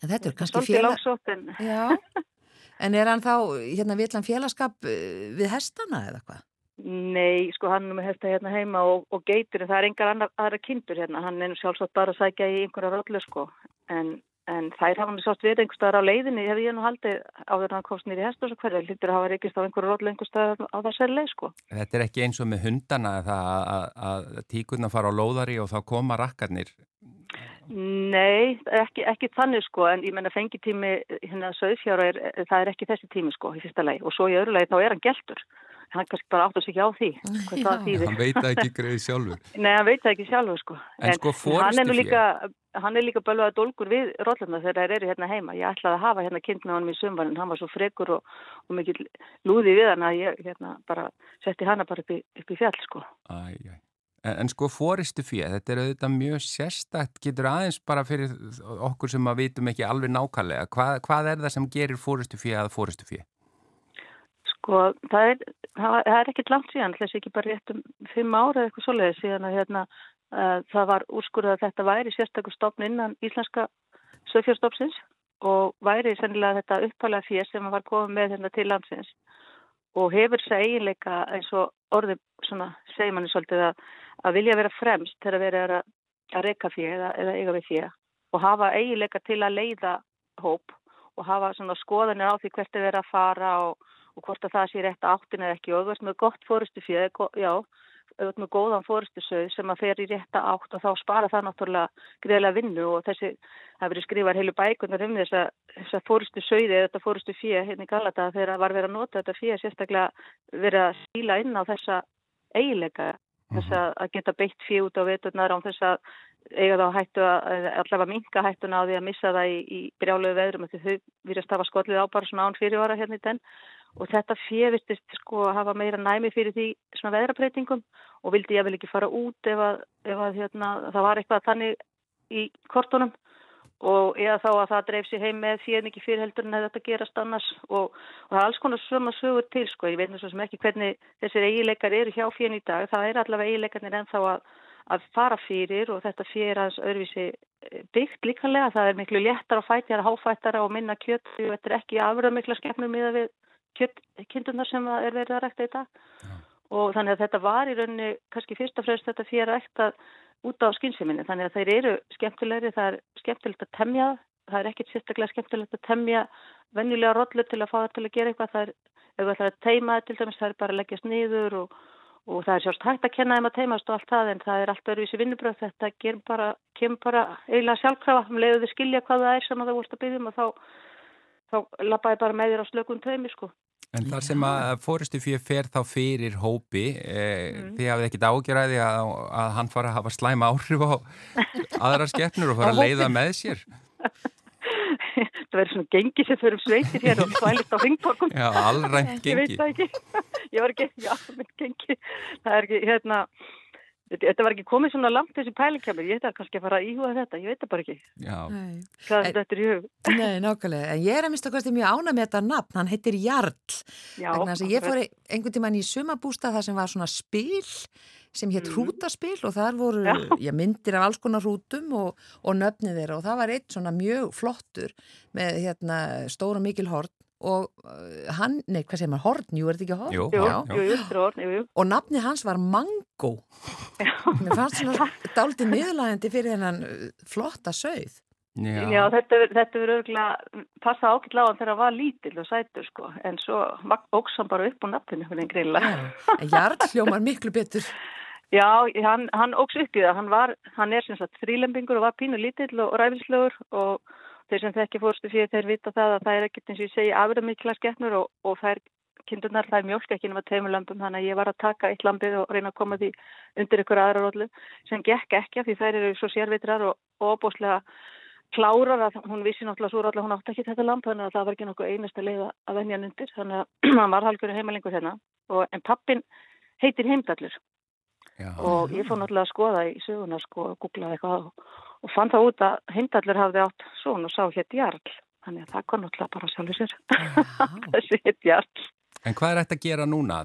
En þetta er kannski félag... En... Er hann þá, hérna, vill hann félagskap eh, við hestana eða hvað? Nei, sko hann er með hesta hérna heima og, og geitur en það er engar annar, aðra kindur hérna. Hann er sjálfsagt bara að sækja í einhverja rollu sko. En En þær hafa hann sátt við einhver staðar á leiðinni, hefði ég nú haldið áður en hann komst nýri hestus og hverja, hlýttur að hafa reykist á einhverju rótlu einhver staðar á þessari leið sko. Þetta er ekki eins og með hundana það að, að tíkurna fara á lóðari og þá koma rakkarnir? Nei, ekki, ekki þannig sko, en ég menna fengitími hérna söðfjára, það er ekki þessi tími sko í fyrsta leið og svo í öðru leið þá er hann geltur hann kannski bara átt að segja á því hvað það þýðir. Hann veit ekki greið sjálfur. Nei, hann veit ekki sjálfur sko. En, en sko hann er líka, hann er líka bölvaða dolgur við rótlarna þegar þeir eru hérna heima. Ég ætlaði að hafa hérna kynna hann í sumvarinn, hann var svo frekur og, og mikið lúði við hann að ég hérna bara setti hana bara upp í, upp í fjall sko. Æj, æj. En, en sko fóristu fyrir, þetta er auðvitað mjög sérstakt, getur aðeins bara fyrir okkur sem að vitum ekki alveg nákvæmlega, hvað, hvað er það sem gerir fóristu fyrir að fóristu fyrir? Sko, það er, það er ekkit langt síðan, þessi ekki bara rétt um fimm ára eða eitthvað svoleiði síðan að hérna, uh, það var úrskurðað að þetta væri sérstaklega stopn innan íslenska sögfjörstopsins og væri sennilega þetta uppalega fér sem var komið með hérna til landsins og hefur þess að eiginleika eins og orðið svona segir manni svolítið að, að vilja vera fremst þegar verið er að, að reyka fér eða, eða eiga við fér og hafa eiginleika til að leiða hóp og hafa svona skoðanir á því hvert er verið að fara og og hvort að það sé rétt áttin eða ekki. Og þú ert með gott fórustu fjöð, já, ert með góðan fórustu söð sem að fer í rétta átt og þá spara það náttúrulega greiðlega vinnu og þessi, það verið skrifað heilu bækunar um þess að þess fórustu söði eða þetta fórustu fjöð hérna í Galata þegar var verið að nota þetta fjöð sérstaklega verið að stíla inn á þessa eiginleika, þess að geta beitt fjöð út á veturnar án þess að eiga þá hættu að allavega minka hættuna á því að missa það í, í brjálegu veðrum þau virðast hafa skollið á bara svona án fyrirvara hérna í den og þetta fjevistist sko að hafa meira næmi fyrir því svona veðrapreitingum og vildi ég vel ekki fara út ef að, ef að hérna, það var eitthvað þannig í kortunum. Og eða þá að það dreif sér heim með fjöðningi fyrirheldur en þetta gerast annars. Og, og það er alls konar svöma sögur til sko, ég veit náttúrulega ekki hvernig þessir eigileikar eru hjá fjöðn í dag, það er allavega eigileikarnir ennþá að, að fara fyrir og þetta fjöður aðeins öðruvísi eh, byggt líkanlega, það er miklu léttar á fætjara, háfættara og minna kjött, þetta er ekki afröð mikla skemmnum miða við kindunar sem er verið að rækta í dag. Já. og þannig að þetta var í rauninni kannski fyrst og fremst þetta fyrir að rækta út á skynnseminni þannig að þeir eru skemmtilegri, það er skemmtilegt að temja það er ekkit sérstaklega skemmtilegt að temja venjulega rollu til að fá það til að gera eitthvað. Það er, ef það er að teima til dæmis það er bara að leggjast niður og, og það er sjálfst hægt að kenna þeim að teimast og allt það en það er allt öruvísi vinnubröð þetta bara, kemur bara eiginlega sjálfkrafa um leiðu þið skilja hvað það er sem það vorst að byggja um og þá þá lappaði bara með þér á slökun taumi sko. En þar sem að fóristu fyrir fer þá fyrir hópi, eh, mm. þið hafið ekkit ágjörði að, að hann fara að hafa slæma áhrif á aðra skeppnur og fara að leiða með sér? Það verður svona gengi sem fyrir sveitir hér og svælist á ringborkum. Já, allrænt gengi. Ég veit það ekki. Ég var ekki, já, gengi. Það er ekki, hérna... Þetta var ekki komið svona langt þessi pælingkjamur, ég ætti að kannski að fara að íhuga þetta, ég veit það bara ekki. Já. Hvað er þetta í hug? Nei, nákvæmlega, en ég er að mista kannski mjög ána með þetta nafn, hann heitir Jarl. Já. Þannig að ég fór einhvern tíman í sumabústa þar sem var svona spil sem hétt mm. hrútaspil og þar voru já, myndir af alls konar hrútum og, og nöfnið þeirra og það var eitt svona mjög flottur með hérna, stóra mikil hort og uh, hann, nei hvað segir maður, Horn, jú er þetta ekki Horn? Jú, jú, jú, jú, jú, jú. Og nafni hans var Mango mér fannst svona dáliti niðurlægandi fyrir hennan uh, flotta sögð Já, Já þetta verður örgulega passa ákveld á hann þegar hann var lítill og sætur sko, en svo óks hann bara upp á nafninu hvernig greinlega En Jarl hljómar miklu betur. Já, hann, hann óks upp í það, hann var, hann er sem sagt þrýlembingur og var pínu lítill og ræfislegur og þeir sem þekki fórstu fyrir þeir vita það að það er ekkert eins og ég segi afröð mikla skeppnur og, og þær kindunar þær mjölk ekki nema teimulömpum þannig að ég var að taka eitt lampið og reyna að koma því undir ykkur aðra rótlu sem gekk ekki því þær eru svo sérvitrar og óbúslega klárar að hún vissi náttúrulega svo rótla hún átti ekki þetta lamp þannig að það var ekki nokkuð einasta leið að venja hann undir. Þannig að hann var halgjörðu heimalingur hérna og, en pappin heitir heimdallur. Já. og ég fór náttúrulega að skoða í söguna sko, að googla eitthvað og fann það út að Heimdallur hafði átt svon og sá hétt Jarl. Þannig að það kom náttúrulega bara sjálfur sér. Þessi hétt Jarl. En hvað er þetta að gera núna?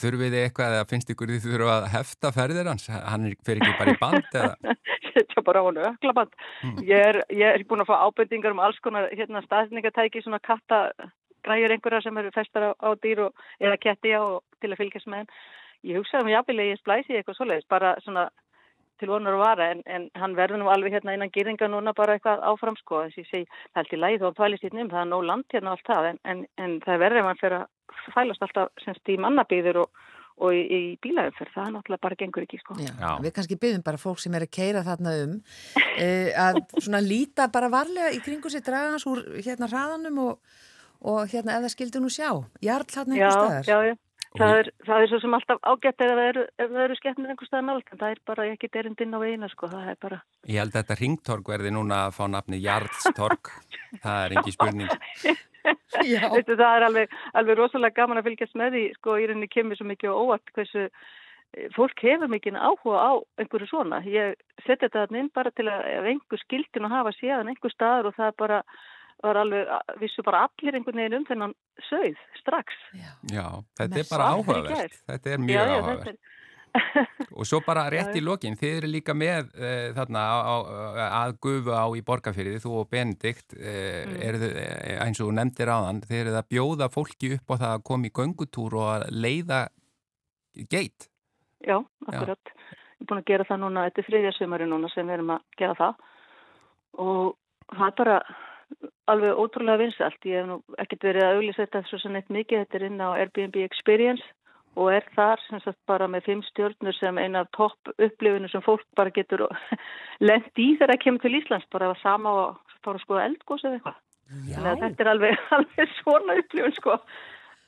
Þurfið þið eitthvað eða finnst ykkur þið þurfum að hefta ferðir hans? Hann fyrir ekki bara í band eða? Þetta er bara á hann öklaband. Mm. Ég er, er búin að fá ábyrtingar um alls konar hérna, staðningatæki, svona katta græjur einhverja sem eru festar á, á dýr og, eða ketti á til að fylgjast með henn. Ég hugsaði um jáfnvel ég splæsi eitthvað svoleiðis, bara svona til vonar að vara en, en hann verður nú alveg hérna innan gýringa núna bara eitthvað áfram sko þess að ég segi það er alltaf í lagi þó að tvælist í nefn það er nóg land hérna og allt það en, en, en það verður ef hann fyrir að fælast alltaf semst í mannabýður og, og í, í bílaumferð það er náttúrulega bara gengur ekki sko. Já, Já. Við kannski byggjum bara fólk sem er að keira þarna um uh, að svona líta bara varlega í kringu sér dragans úr hérna hraðanum og, og hérna ef það skildi nú sjá. Jarl hérna einhver staðar? Já, já Það er, það er svo sem alltaf ágætt ef það eru, eru skemmtir einhver stað nált en það er bara ekki derindinn á eina sko, það er bara... Ég held að þetta ringtorg verði núna að fá nafni Jarlstorg, það er engi spurning. Veistu, það er alveg, alveg rosalega gaman að fylgjast með því, sko, í rauninni kemur svo mikið og óvart hversu eh, fólk hefur mikið áhuga á einhverju svona. Ég seti þetta inn bara til að ef einhver skildin að hafa séðan einhver staður og það er bara var alveg, vissu bara allir einhvern veginn um þennan sögð strax. Já, já þetta er bara áhugavert. Þetta er mjög já, áhugavert. Er... og svo bara rétt já, í lokin, þið eru líka með e, þarna á, á, að gufu á í borgarfyrði, þú og Benedikt e, mm. eru þið, eh, eins og nefndir á þann, þið eru að bjóða fólki upp á það að koma í göngutúr og að leiða geit. Já, akkurat. Ég er búin að gera það núna, þetta er þriðja sömari núna sem við erum að gera það og það er bara alveg ótrúlega vinsalt. Ég hef nú ekkert verið að auðvisa þetta svo sem eitt mikið. Þetta er inn á Airbnb Experience og er þar sem sagt bara með fimm stjórnur sem eina af topp upplifinu sem fólk bara getur lend í þegar það kemur til Íslands. Bara að sama og fara að skoða eldgós eða eitthvað. Þetta er alveg, alveg svona upplifin sko.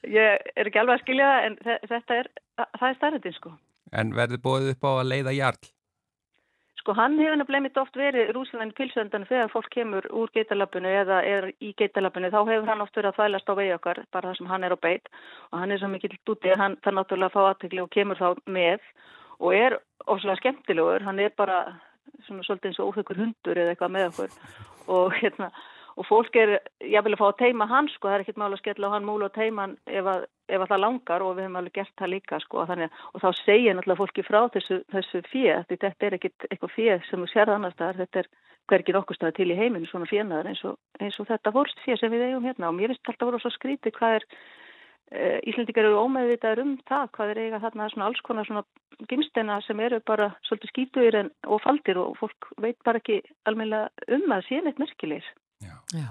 Ég er ekki alveg að skilja það en þetta er, það er stærðin sko. En verður bóðið upp á að leiða jarl? Sko hann hefur nefnilega mitt oft verið rúslegan í pilsöndan þegar fólk kemur úr geitalabunu eða er í geitalabunu þá hefur hann oft verið að þvælast á vegi okkar bara það sem hann er á beit. Og hann er svo mikill dúti að hann þarf náttúrulega að fá aðtegli og kemur þá með og er ofslega skemmtilegur, hann er bara svona svolítið eins og óþökkur hundur eða eitthvað með okkur. Og hérna og fólk er, ég vil að fá að teima hann sko, það er ekkert máli að skella á hann múlu og teima hann ef að, ef að það langar og við hefum alveg gert það líka sko þannig, og þá segja náttúrulega fólki frá þessu, þessu fér, þetta er ekkert eitthvað fér sem þú sérða annars staðar, þetta er hvergir okkur staðar til í heiminu svona férnaður eins, eins og þetta vorst fér sem við eigum hérna. Og mér finnst alltaf voru svo skrítið hvað er e, Íslendikar eru ómeðvitaður um það hvað er eiga þarna svona alls konar svona gimsteina sem eru bara svolítið skítuðir og faldir og fólk veit bara ekki almenna um að sé neitt merkilegir Já.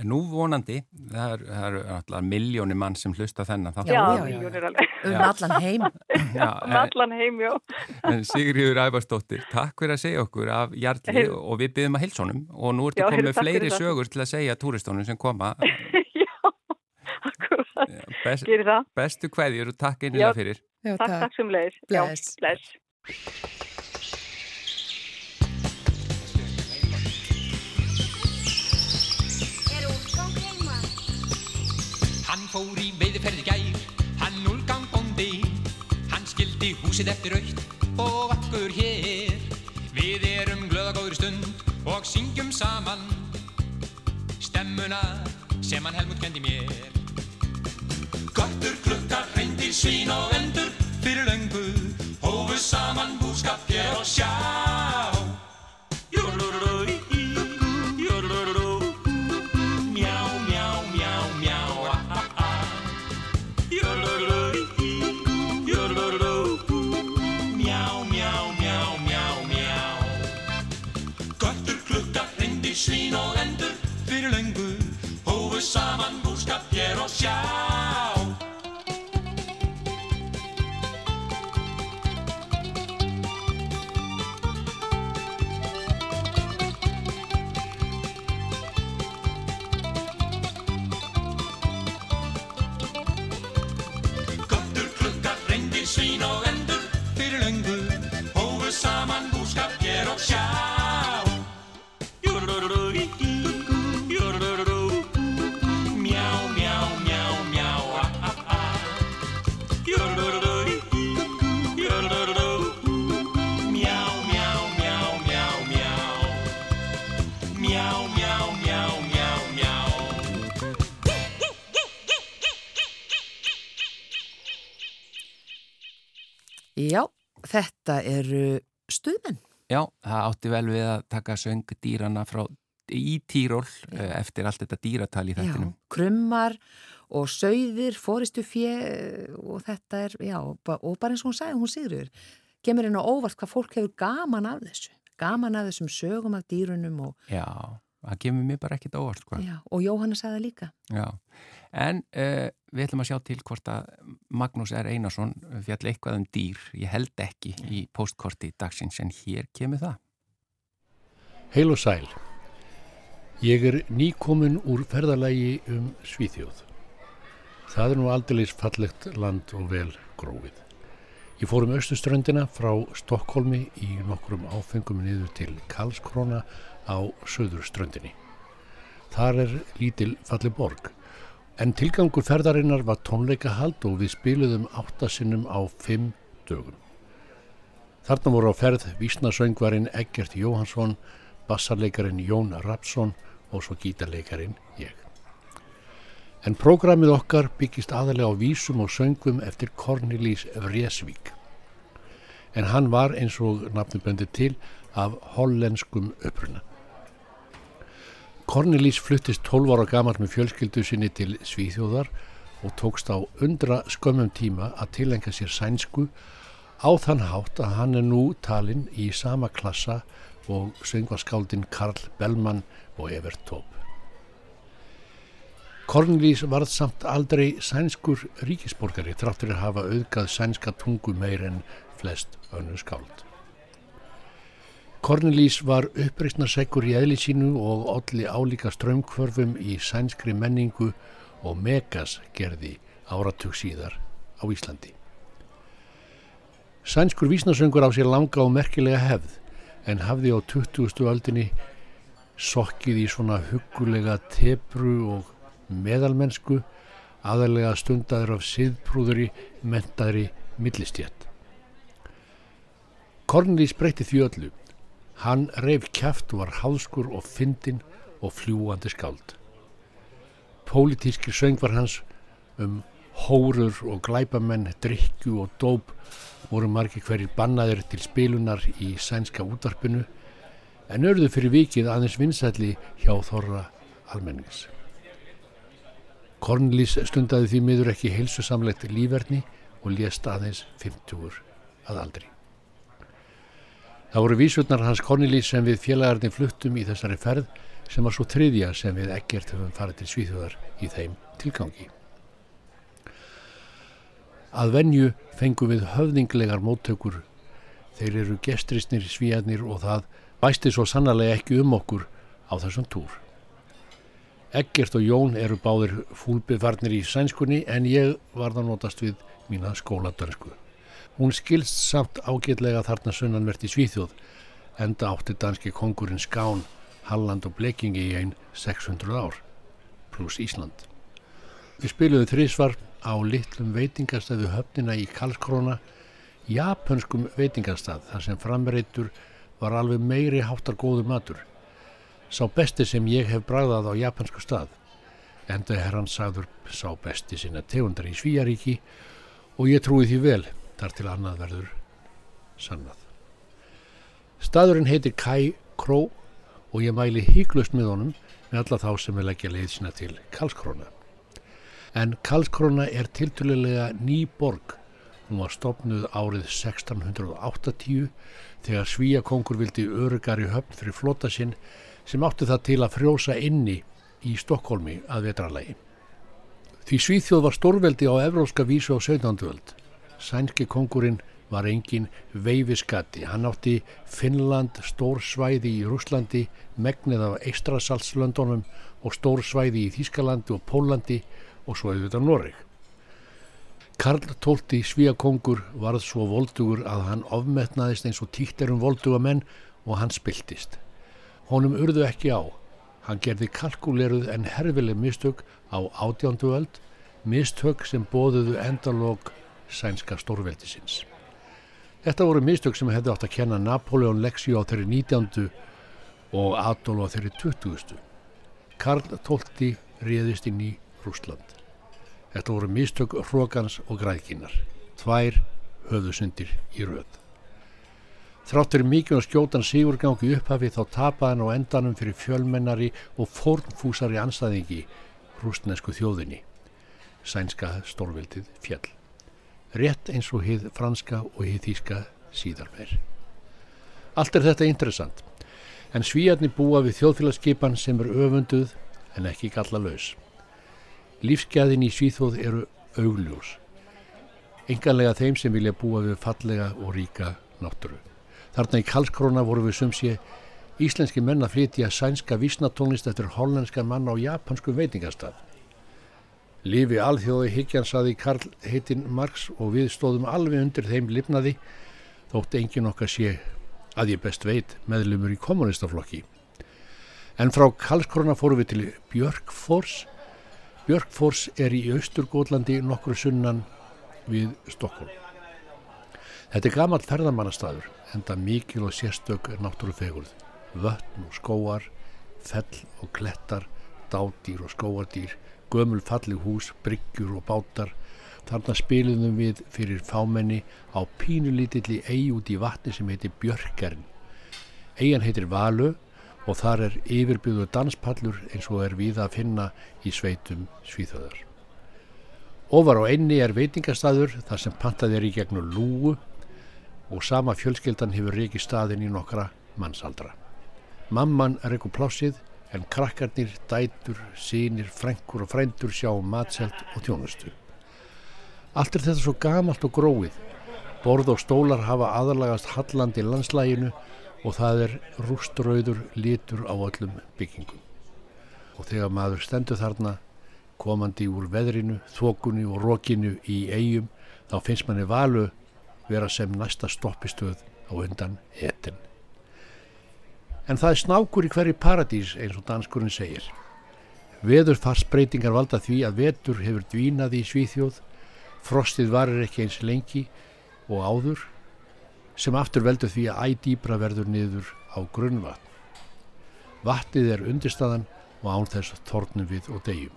En nú vonandi, það eru er alltaf miljónir mann sem hlusta þennan. Já, já, miljónir alveg. Um allan heim. Já, um allan heim, já. Sigriður Ævarsdóttir, takk fyrir að segja okkur af Jarlí og við byrjum að hilsónum og nú ertu komið fleiri sögur til að segja túristónum sem koma. já, akkurat. Best, Gerir það. Bestu hverjur og takk einlega fyrir. Já, takk, takk sem leiðis. Bless. Bless. Húsið eftir aukt og vakkur hér. Við erum glöðagóður stund og syngjum saman stemmuna sem hann helmut kendi mér. Göttur, klukkar, reyndir, svín og endur fyrir löngu hófu saman búskap hér og sjá. Þetta eru stuðmenn. Já, það átti vel við að taka söng dýrana frá í Týról eftir allt þetta dýratal í þettinum. Já, krummar og sögðir, fóristu fjö og þetta er, já, og bara eins og hún sagði, hún sigriður, kemur inn á óvart hvað fólk hefur gaman af þessu, gaman af þessum sögum af dýrunum og... Já, það kemur mér bara ekkit óvart, hvað. Já, og Jóhanna sagði líka. Já, en uh, við ætlum að sjá til hvort að Magnús R. Einarsson fjall eitthvað um dýr, ég held ekki í postkorti dagsins, en hér kemur það. Heil og sæl. Ég er nýkomin úr ferðalagi um Svíþjóð. Það er nú aldeilis fallegt land og vel gróið. Ég fór um austuströndina frá Stokkólmi í nokkrum áfengum niður til Karlskrona á söðurströndinni. Þar er lítil falli borg, en tilgangur ferðarinnar var tónleikahald og við spiluðum áttasinnum á fimm dögum. Þarna voru á ferð vísnasöngvarinn Eggert Jóhansson, bassarleikarin Jón Rapsson og svo gítarleikarin ég. En prógramið okkar byggist aðalega á vísum og söngum eftir Cornelis Vreesvík. En hann var eins og nafnubendi til af hollenskum uppruna. Cornelis fluttist 12 ára gamar með fjölskyldu sinni til Svíþjóðar og tókst á undra skömmum tíma að tilenga sér sænsku á þann hátt að hann er nú talinn í sama klassa og söngvaskáldin Karl Bellmann og Evert Taube. Cornelis varð samt aldrei sænskur ríkisborgari tráttur að hafa auðgað sænska tungu meir en flest önnu skáld. Cornelis var uppreysnarseggur í eðli sínu og olli álíka strömmkvörfum í sænskri menningu og megas gerði áratug síðar á Íslandi. Sænskur vísnarsöngur á sér langa og merkilega hefð en hafði á 20. öldinni sokkið í svona hugulega tebru og meðalmennsku aðalega stundaður af siðprúðuri mentaðri millistjætt. Cornelis breytti því öllu. Hann reyf kæft og var hálskur og fyndin og fljúandi skáld. Pólitíski söngvar hans um hórur og glæpamenn, drikju og dóp voru margir hverjir bannaðir til spilunar í sænska útvarpinu en örðu fyrir vikið aðeins vinsætli hjá þorra almennings. Cornelis stundaði því miður ekki heilsusamlegt lífverðni og lést aðeins 50 að aldri. Það voru vísutnar hans Cornelis sem við félagarnir fluttum í þessari ferð sem var svo þriðja sem við ekkert höfum farið til Svíþjóðar í þeim tilgangi. Að venju fengum við höfðinglegar móttökur. Þeir eru gestristnir svíjarnir og það bæsti svo sannarlega ekki um okkur á þessum túr. Eggert og Jón eru báðir fúlbefarnir í sænskunni en ég var það notast við mína skóladönsku. Hún skilst samt ágætlega þarna sunnanvert í Svíþjóð enda átti danski kongurinn Skán, Halland og Blekingi í einn 600 ár pluss Ísland. Við spiluðum þrísvar á litlum veitingastæðu höfnina í Karlskrona, japanskum veitingastað þar sem framreitur var alveg meiri háttar góður matur sá besti sem ég hef bræðað á japansku stað. Enda er hann sagður sá besti sinna tegundar í Svíjaríki og ég trúi því vel þar til annað verður sannað. Staðurinn heitir Kai Kró og ég mæli híklust með honum með alla þá sem vil leggja leið sína til Karlskrona. En Karlskrona er tiltulilega ný borg. Hún var stopnuð árið 1680 þegar Svíjakongur vildi örugar í höfn fyrir flota sinn sem átti það til að frjósa inni í Stokkólmi að vetralagi. Því Svíþjóð var stórveldi á evróska vísu á 17. völd. Sænski kongurinn var engin veifiskatti. Hann átti Finnland, stór svæði í Rúslandi, megnið af Eistrasaltslöndunum og stór svæði í Þískalandi og Pólandi og svo auðvitað Noreg. Karl XII svíakongur varð svo voldugur að hann ofmetnaðist eins og tíkt er um volduga menn og hann spiltist. Honum urðu ekki á. Hann gerði kalkuleruð en herfileg mistök á átjándu öld, mistök sem bóðuðu endalók sænska stórveldisins. Þetta voru mistök sem hefði átt að kenna Napoleon Lexi á þeirri 19. og Adolf á þeirri 20. Karl XII réðist inn í Rúsland. Þetta voru mistök Hrókans og Græðkinar, tvær höfðusundir í röð. Þráttur mikið og skjótan sigurgangi upphafi þá tapaði hann á endanum fyrir fjölmennari og fórnfúsari anstæðingi rústnesku þjóðinni. Sænska stórveldið fjall. Rétt eins og hið franska og hið þíska síðar meir. Allt er þetta interessant, en svíjarni búa við þjóðfélagsskipan sem er öfunduð en ekki galla laus. Lífsgæðin í Svíþóð eru augljós. Enganlega þeim sem vilja búa við fallega og ríka náttúru. Þarna í Karlskrona voru við sumsi íslenski menn að flytja sænska vísnatónlist eftir hollenskan mann á japansku veitingastaf. Lifi alþjóði higgjansaði Karl heitinn Marx og við stóðum alveg undir þeim lifnaði þótt engin okkar sé að ég best veit meðlumur í kommunistaflokki. En frá Karlskrona fórum við til Björkfors. Björkfors er í Austurgótlandi nokkru sunnan við Stokkólm. Þetta er gammal ferðamannastaður enda mikil og sérstök er náttúrufegurð. Vötn og skóar, fell og klettar, dádýr og skóardýr, gömul falli hús, bryggjur og bátar. Þarna spiliðum við fyrir fámenni á pínulítilli eigi út í vatni sem heitir Björkern. Eigin heitir Valu og þar er yfirbyggðu danspallur eins og er við að finna í sveitum svíþöðar. Ofar á einni er veitingastæður þar sem pantað er í gegnum lúu og sama fjölskeldan hefur reiki staðin í nokkra mannsaldra. Mamman er eitthvað plássið en krakkarnir, dætur, sínir, frænkur og frændur sjá um matselt og tjónustu. Allt er þetta svo gamalt og gróið. Borð og stólar hafa aðalagast hallandi landslæginu og það er rúströður litur á öllum byggingum. Og þegar maður stendur þarna komandi úr veðrinu, þokunni og rókinu í eigum þá finnst manni valu vera sem næsta stoppistöð á undan etin. En það er snákur í hverju paradís eins og danskurinn segir. Veðurfarsbreytingar valda því að vetur hefur dvínaði í Svíþjóð, frostið varir ekki eins lengi og áður, sem aftur veldur því að ædýbra verður niður á grunnvatn. Vatnið er undirstaðan og án þess þornum við og degjum,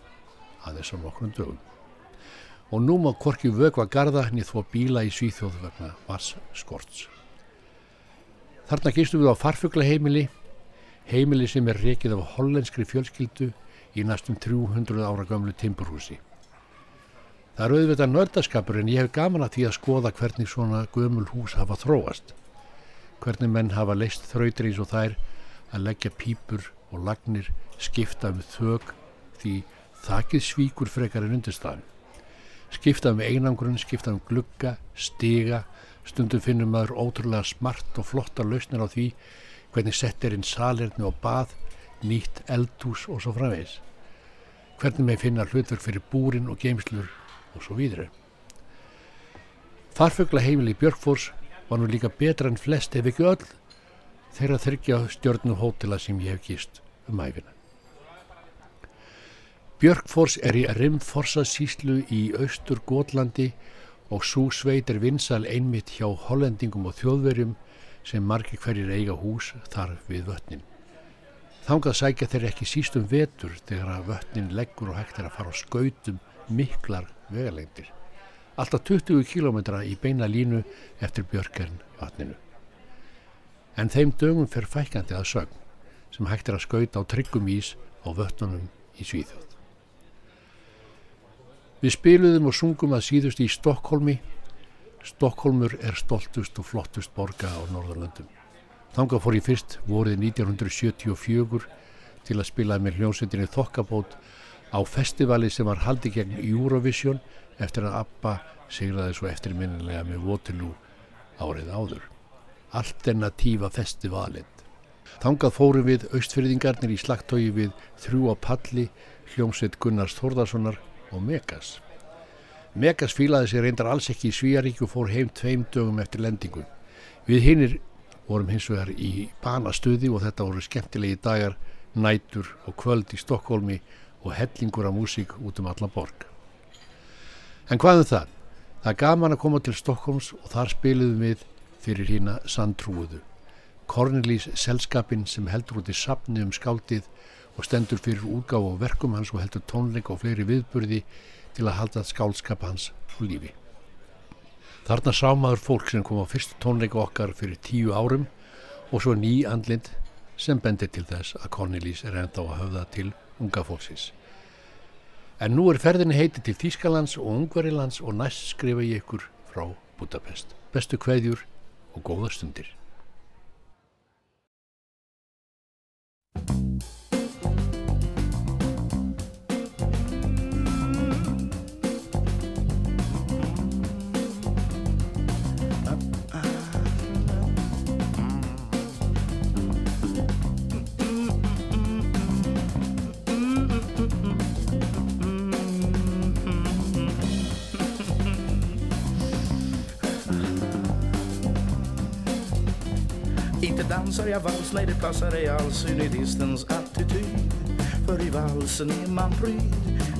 aðeins á nokkrum dögum og nú má korki vögva garda henni þó bíla í Svíþjóð vegna vars skorts. Þarna gistum við á farfuglaheimili, heimili sem er rekið af hollenskri fjölskyldu í næstum 300 ára gamlu timburhúsi. Það er auðvitað nördaskapur en ég hef gaman að því að skoða hvernig svona gömul hús hafa þróast. Hvernig menn hafa leist þrautir eins og þær að leggja pípur og lagnir skipta um þög því þakkið svíkur frekar en undirstafn skiptað um einangrun, skiptað um glugga, stiga, stundum finnum maður ótrúlega smart og flotta lausnir á því hvernig sett er inn salerni og bað, nýtt eldús og svo framvegs. Hvernig með finna hlutverk fyrir búrin og geimslur og svo víðri. Farfugla heimili Björkfórs var nú líka betra en flest ef ekki öll þeirra þryggja stjórnu hótela sem ég hef gíst um æfina. Björkfors er í Rimforsa síslu í austur Gótlandi og svo sveit er vinsal einmitt hjá hollendingum og þjóðverjum sem margir hverjir eiga hús þar við vötnin. Þangað sækja þeir ekki sístum vetur þegar að vötnin leggur og hægt er að fara á skautum miklar vegalengdir. Alltaf 20 km í beina línu eftir Björkern vatninu. En þeim dögum fer fækandi að sögn sem hægt er að skauta á tryggum ís á vötnunum í Svíþjóð. Við spiluðum og sungum að síðust í Stokkólmi. Stokkólmur er stoltust og flottust borga á Norðurlandum. Þanga fór ég fyrst vorið 1974 til að spila með hljómsveitinni Þokkabót á festivali sem var haldi gegn Eurovision eftir að ABBA sigraði svo eftirminnilega með Waterloo árið áður. Alternatíva festivalinn. Þangað fórum við austfyrðingarnir í slagtói við þrjú á palli hljómsveit Gunnars Þórðarssonar og Megas. Megas fílaði sig reyndar alls ekki í Svíjarík og fór heim tveim dögum eftir lendingu. Við hinnir vorum hins vegar í banastuði og þetta voru skemmtilegi dagar, nætur og kvöld í Stokkólmi og hellingur af músík út um alla borg. En hvað um það? Það er gaman að koma til Stokkólms og þar spiliðum við fyrir hína sandtrúuðu. Cornelis selskapin sem heldur út í sapni um skáldið og stendur fyrir útgáf og verkum hans og heldur tónleik og fleiri viðburði til að halda skálskap hans á lífi. Þarna sá maður fólk sem kom á fyrstu tónleika okkar fyrir tíu árum og svo ný andlind sem bendir til þess að Cornelis er enda á að höfða til unga fólksins. En nú er ferðinni heiti til Þýskalands og Ungverilands og næst skrifa ég ykkur frá Budapest. Bestu kveðjur og góða stundir. Dansar jag vals, nej det passar ej alls unidistens attityd. För i valsen är man pryd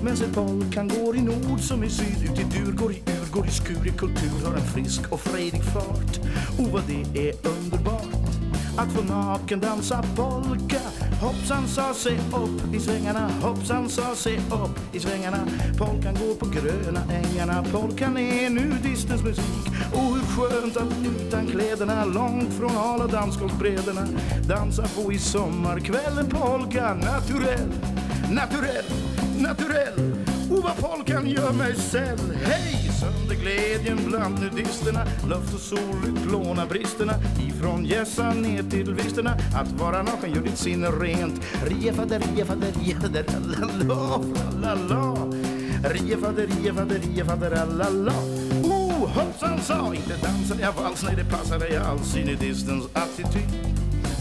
Men se polkan går i nord som i syd. Ut i dur, går i ur, går i skur i kultur Har en frisk och frejdig fart. O vad det är underbart att få naken dansa polka. Hoppsan sa sig upp i svängarna Hoppsan sa sig upp i svängarna. Polkan går på gröna ängarna Polkan är nudistens musik. Och hur skönt att utan kläderna Långt från hala dansgolvbrädorna Dansa på i sommarkvällen Polka naturell, naturell, naturell. Och vad polkan gör mig säll. Hej! Sönder glädjen bland nudisterna. Luft och sol utplånar bristerna. Ifrån gässan ner till visterna. Att vara naken gör ditt sinne rent. Riefade, riefade, riefade, la la la hoppsan sa, inte dansar jag vals Nej, det passar dig alls i nudistens attityd.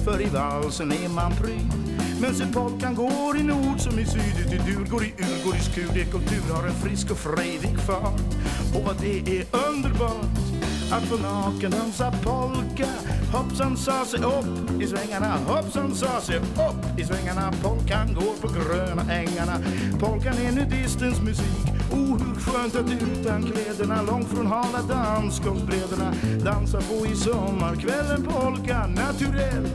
För i valsen är man pryd men se polkan går i nord som i syd Ut i dur, går i ur, går i skur. Det kultur har en frisk och frejdig fart. Och vad det är underbart att få naken dansa polka. Hoppsan sa sig upp i svängarna. Hoppsan sa sig upp i svängarna. Polkan går på gröna ängarna. Polkan är nudistens musik. Oh, hur skönt att utan kläderna Långt från hala dansgolvbrädorna Dansa på i sommarkvällen Polka naturell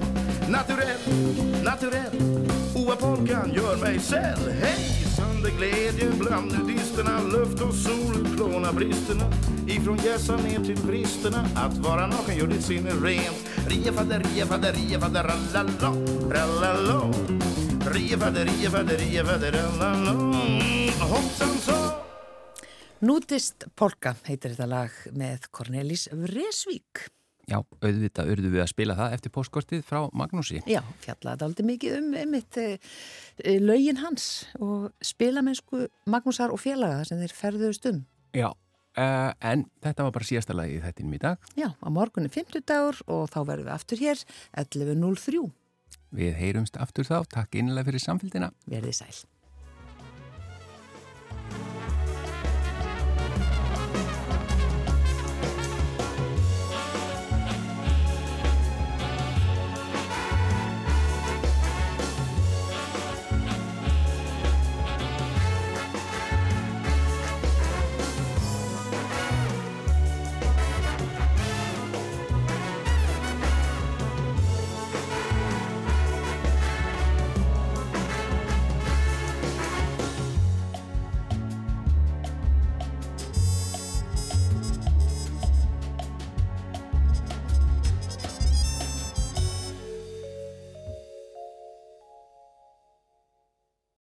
Naturell, naturell Oa polkan gör mig säll Hej! Sönder bland nudisterna Luft och sol utplånar bristerna Ifrån gässan ner till bristerna Att vara naken gör ditt sinne rent Riefade, riefade, riefade, rallala Rallala Riefade, ria fadder, ralala. Hoppsan så! Nútist Polka heitir þetta lag með Cornelis Vresvík. Já, auðvitað urðu við að spila það eftir postkortið frá Magnúsi. Já, fjallaði aldrei mikið um einmitt e, e, lögin hans og spilamennsku Magnúsar og félaga sem þeir ferðuðust um. Já, uh, en þetta var bara síðasta lagi í þettinum í dag. Já, á morgunni 50 dagur og þá verðum við aftur hér 11.03. Við heyrumst aftur þá. Takk innlega fyrir samfélgina. Verðið sæl.